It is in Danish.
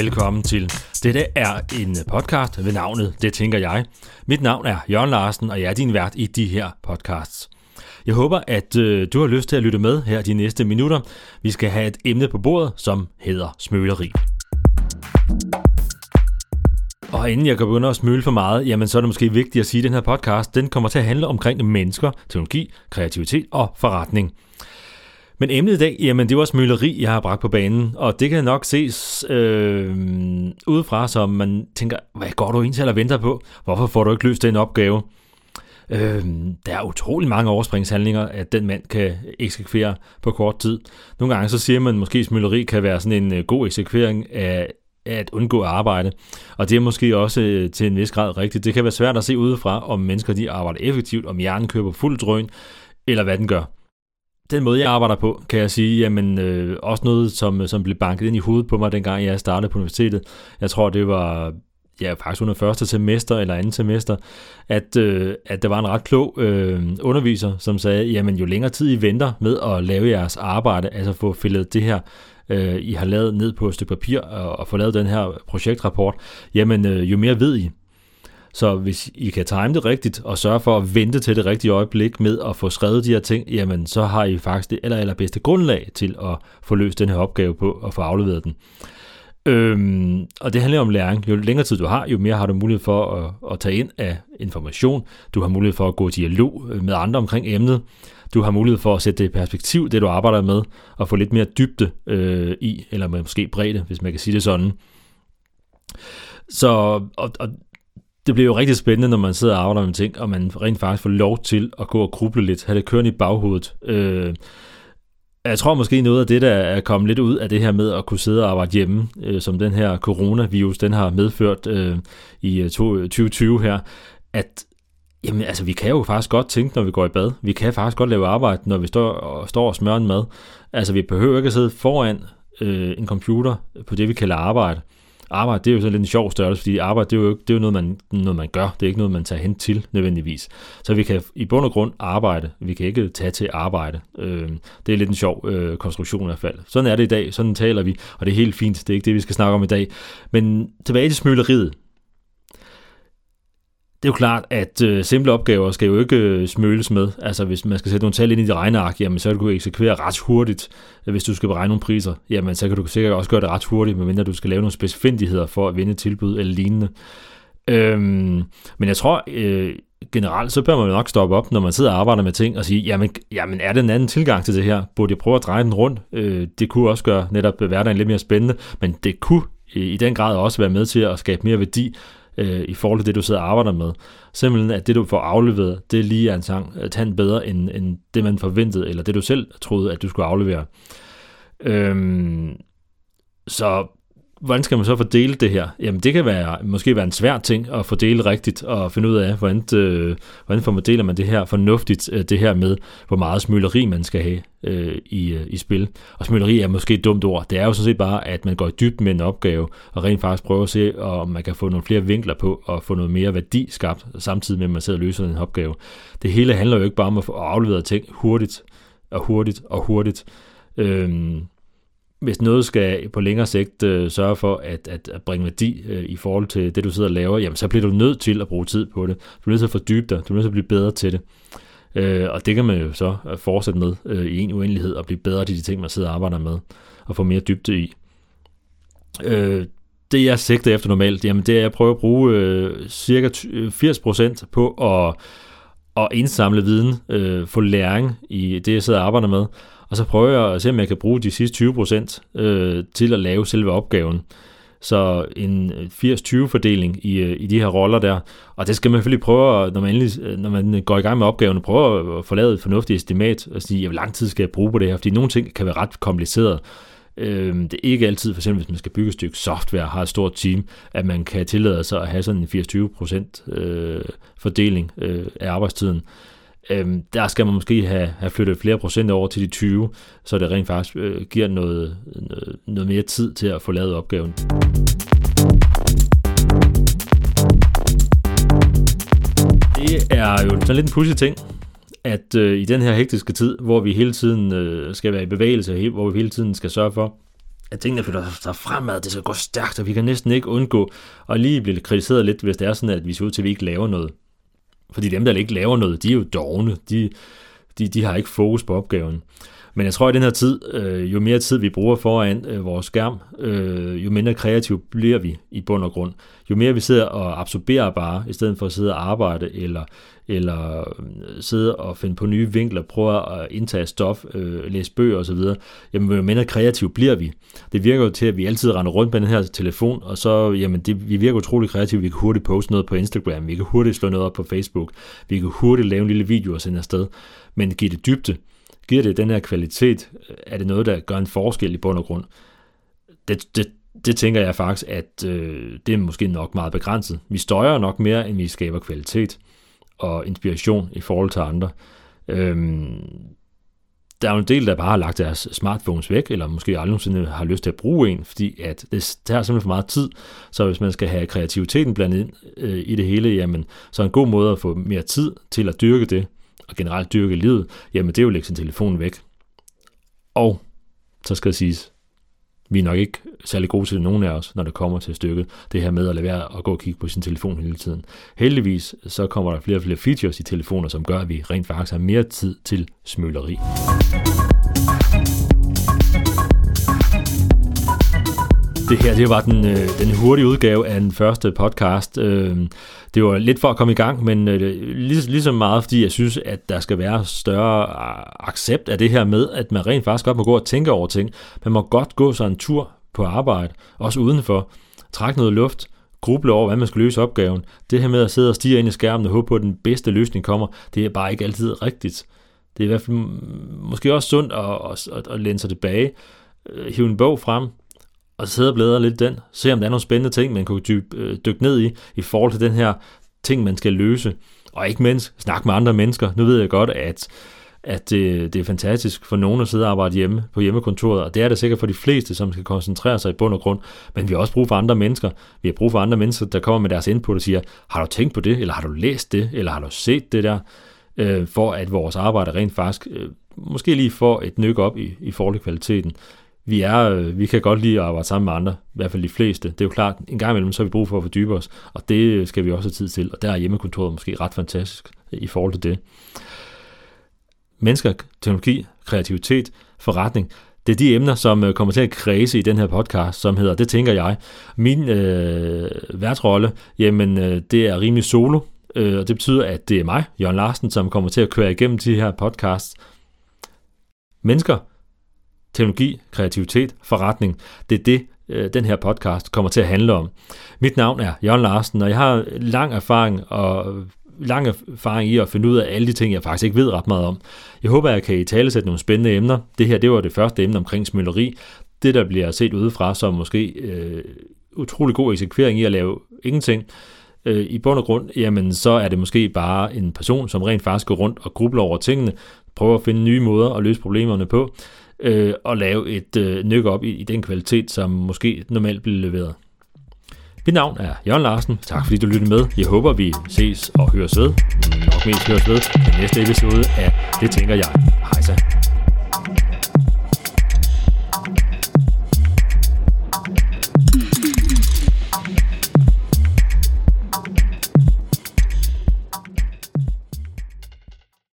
Velkommen til. Dette er en podcast ved navnet Det tænker jeg. Mit navn er Jørgen Larsen, og jeg er din vært i de her podcasts. Jeg håber, at øh, du har lyst til at lytte med her de næste minutter. Vi skal have et emne på bordet, som hedder smøleri. Og inden jeg kan begynde at smøle for meget, jamen så er det måske vigtigt at sige, at den her podcast, den kommer til at handle omkring mennesker, teknologi, kreativitet og forretning. Men emnet i dag, jamen det var smøleri, jeg har bragt på banen, og det kan nok ses øh, udefra, som man tænker, hvad går du egentlig eller venter på? Hvorfor får du ikke løst den opgave? Øh, der er utrolig mange overspringshandlinger, at den mand kan eksekvere på kort tid. Nogle gange så siger man, at måske smøleri kan være sådan en øh, god eksekvering af at undgå at arbejde. Og det er måske også øh, til en vis grad rigtigt. Det kan være svært at se udefra, om mennesker de arbejder effektivt, om hjernen køber fuld drøn, eller hvad den gør den måde, jeg arbejder på, kan jeg sige, jamen øh, også noget, som, øh, som blev banket ind i hovedet på mig, dengang jeg startede på universitetet. Jeg tror, det var ja, faktisk under første semester eller andet semester, at, øh, at der var en ret klog øh, underviser, som sagde, jamen jo længere tid I venter med at lave jeres arbejde, altså få fældet det her, øh, I har lavet ned på et stykke papir og, og få lavet den her projektrapport, jamen øh, jo mere ved I. Så hvis I kan time det rigtigt og sørge for at vente til det rigtige øjeblik med at få skrevet de her ting, jamen så har I faktisk det aller, allerbedste grundlag til at få løst den her opgave på og få afleveret den. Øhm, og det handler om læring. Jo længere tid du har, jo mere har du mulighed for at, at tage ind af information. Du har mulighed for at gå i dialog øh, med andre omkring emnet. Du har mulighed for at sætte det i perspektiv, det du arbejder med, og få lidt mere dybde øh, i, eller måske bredde, hvis man kan sige det sådan. Så, og, og det bliver jo rigtig spændende, når man sidder og arbejder med ting, og man rent faktisk får lov til at gå og gruble lidt, have det kørende i baghovedet. Øh, jeg tror måske noget af det, der er kommet lidt ud af det her med at kunne sidde og arbejde hjemme, øh, som den her coronavirus, den har medført øh, i øh, 2020 øh, her, at jamen, altså, vi kan jo faktisk godt tænke, når vi går i bad. Vi kan faktisk godt lave arbejde, når vi står og, står og smører en mad. Altså, vi behøver ikke at sidde foran øh, en computer på det, vi kalder arbejde arbejde, det er jo sådan lidt en sjov størrelse, fordi arbejde, det er jo, det er jo noget, man, noget, man gør. Det er ikke noget, man tager hen til nødvendigvis. Så vi kan i bund og grund arbejde. Vi kan ikke tage til arbejde. Øh, det er lidt en sjov øh, konstruktion i hvert fald. Sådan er det i dag. Sådan taler vi, og det er helt fint. Det er ikke det, vi skal snakke om i dag. Men tilbage til smøleriet det er jo klart, at øh, simple opgaver skal jo ikke øh, smøles med. Altså hvis man skal sætte nogle tal ind i dit regneark, jamen så kan du eksekvere ret hurtigt. Øh, hvis du skal beregne nogle priser, jamen så kan du sikkert også gøre det ret hurtigt, medmindre du skal lave nogle specifindigheder for at vinde tilbud eller lignende. Øhm, men jeg tror øh, generelt, så bør man nok stoppe op, når man sidder og arbejder med ting, og sige, jamen, jamen er det en anden tilgang til det her? Burde jeg prøve at dreje den rundt? Øh, det kunne også gøre netop hverdagen lidt mere spændende, men det kunne øh, i den grad også være med til at skabe mere værdi øh, i forhold til det, du sidder og arbejder med. Simpelthen, at det, du får afleveret, det lige er en sang, øh, tand bedre, end, end det, man forventede, eller det, du selv troede, at du skulle aflevere. Øhm, så hvordan skal man så fordele det her? Jamen det kan være, måske være en svær ting at fordele rigtigt og finde ud af, hvordan, øh, hvordan fordeler man det her fornuftigt, øh, det her med, hvor meget smøleri man skal have øh, i, øh, i spil. Og smøleri er måske et dumt ord. Det er jo sådan set bare, at man går i dybden med en opgave, og rent faktisk prøver at se, om man kan få nogle flere vinkler på, og få noget mere værdi skabt, samtidig med, at man sidder og løser en opgave. Det hele handler jo ikke bare om at få afleveret ting hurtigt, og hurtigt, og hurtigt. Øhm, hvis noget skal på længere sigt øh, sørge for at, at, at bringe værdi øh, i forhold til det, du sidder og laver, jamen så bliver du nødt til at bruge tid på det. Du bliver nødt til at fordybe dig, du er nødt til at blive bedre til det. Øh, og det kan man jo så øh, fortsætte med øh, i en uendelighed og blive bedre til de ting, man sidder og arbejder med, og få mere dybde i. Øh, det jeg sigter efter normalt, jamen det er, at jeg prøver at bruge øh, cirka 80% øh, på at, at indsamle viden, øh, få læring i det, jeg sidder og arbejder med, og så prøver jeg at se, om jeg kan bruge de sidste 20% øh, til at lave selve opgaven. Så en øh, 80-20 fordeling i, øh, i de her roller der. Og det skal man selvfølgelig prøve, når man, endelig, øh, når man går i gang med opgaven, prøve at få lavet et fornuftigt estimat og sige, hvor lang tid skal jeg bruge på det her? Fordi nogle ting kan være ret kompliceret. Øhm, det er ikke altid, for eksempel hvis man skal bygge et stykke software, har et stort team, at man kan tillade sig at have sådan en 80-20% fordeling af arbejdstiden øhm, der skal man måske have, have flyttet flere procent over til de 20, så det rent faktisk øh, giver noget, noget, noget mere tid til at få lavet opgaven. Det er jo sådan lidt en pudsig ting, at øh, i den her hektiske tid, hvor vi hele tiden øh, skal være i bevægelse, hvor vi hele tiden skal sørge for at tingene flytter sig fremad, det skal gå stærkt, og vi kan næsten ikke undgå at lige blive kritiseret lidt, hvis det er sådan, at vi ser ud til, at vi ikke laver noget. Fordi dem, der ikke laver noget, de er jo dogne. De, de, de har ikke fokus på opgaven. Men jeg tror, at i den her tid, øh, jo mere tid vi bruger foran øh, vores skærm, øh, jo mindre kreativ bliver vi i bund og grund. Jo mere vi sidder og absorberer bare, i stedet for at sidde og arbejde, eller, eller øh, sidde og finde på nye vinkler, prøve at indtage stof, øh, læse bøger osv., jamen jo mindre kreativ bliver vi. Det virker jo til, at vi altid render rundt med den her telefon, og så, jamen det, vi virker utrolig kreative. Vi kan hurtigt poste noget på Instagram, vi kan hurtigt slå noget op på Facebook, vi kan hurtigt lave en lille video og sende afsted. Men giver det dybde, Giver det den her kvalitet? Er det noget, der gør en forskel i bund og grund? Det, det, det tænker jeg faktisk, at øh, det er måske nok meget begrænset. Vi støjer nok mere, end vi skaber kvalitet og inspiration i forhold til andre. Øhm, der er jo en del, der bare har lagt deres smartphones væk, eller måske aldrig nogensinde har lyst til at bruge en, fordi at det tager simpelthen for meget tid. Så hvis man skal have kreativiteten blandet ind øh, i det hele, jamen, så er en god måde at få mere tid til at dyrke det, og generelt dyrke livet, jamen det er jo at lægge sin telefon væk. Og så skal det siges, vi er nok ikke særlig gode til nogen af os, når det kommer til stykket, det her med at lade være at gå og kigge på sin telefon hele tiden. Heldigvis så kommer der flere og flere features i telefoner, som gør, at vi rent faktisk har mere tid til smøleri. Det her det var den, øh, den hurtige udgave af den første podcast. Øh, det var lidt for at komme i gang, men øh, lige, lige så meget, fordi jeg synes, at der skal være større øh, accept af det her med, at man rent faktisk godt må gå og tænke over ting. Man må godt gå sig en tur på arbejde, også udenfor, trække noget luft, gruble over, hvordan man skal løse opgaven. Det her med at sidde og stige ind i skærmen og håbe på, at den bedste løsning kommer, det er bare ikke altid rigtigt. Det er i hvert fald måske også sundt at, at, at, at læne sig tilbage, øh, hive en bog frem, og sidde og bladre lidt den, se om der er nogle spændende ting, man kunne dyb, øh, dykke ned i, i forhold til den her ting, man skal løse. Og ikke mindst snakke med andre mennesker. Nu ved jeg godt, at, at det, det er fantastisk for nogen at sidde og arbejde hjemme på hjemmekontoret, og det er det sikkert for de fleste, som skal koncentrere sig i bund og grund. Men vi har også brug for andre mennesker. Vi har brug for andre mennesker, der kommer med deres input og siger, har du tænkt på det, eller har du læst det, eller har du set det der, øh, for at vores arbejde rent faktisk øh, måske lige får et nyk op i, i forhold til kvaliteten vi, er, øh, vi kan godt lide at arbejde sammen med andre, i hvert fald de fleste. Det er jo klart, en gang imellem så har vi brug for at fordybe os, og det øh, skal vi også have tid til, og der er hjemmekontoret måske ret fantastisk øh, i forhold til det. Mennesker, teknologi, kreativitet, forretning, det er de emner, som kommer til at kredse i den her podcast, som hedder Det tænker jeg. Min øh, værtsrolle, jamen øh, det er rimelig solo, øh, og det betyder, at det er mig, Jørgen Larsen, som kommer til at køre igennem de her podcasts. Mennesker, teknologi, kreativitet, forretning. Det er det, øh, den her podcast kommer til at handle om. Mit navn er Jørgen Larsen, og jeg har lang erfaring og lang erfaring i at finde ud af alle de ting, jeg faktisk ikke ved ret meget om. Jeg håber, at jeg kan i tale sætte nogle spændende emner. Det her, det var det første emne omkring smøleri. Det, der bliver set udefra som måske øh, utrolig god eksekvering i at lave ingenting. Øh, I bund og grund, jamen så er det måske bare en person, som rent faktisk går rundt og grubler over tingene, prøver at finde nye måder at løse problemerne på øh, og lave et øh, nyk op i, i den kvalitet, som måske normalt bliver leveret. Mit navn er Jørgen Larsen. Tak fordi du lyttede med. Jeg håber, vi ses og høres ved. Nok mest høres ved i næste episode af Det Tænker Jeg. Hej så.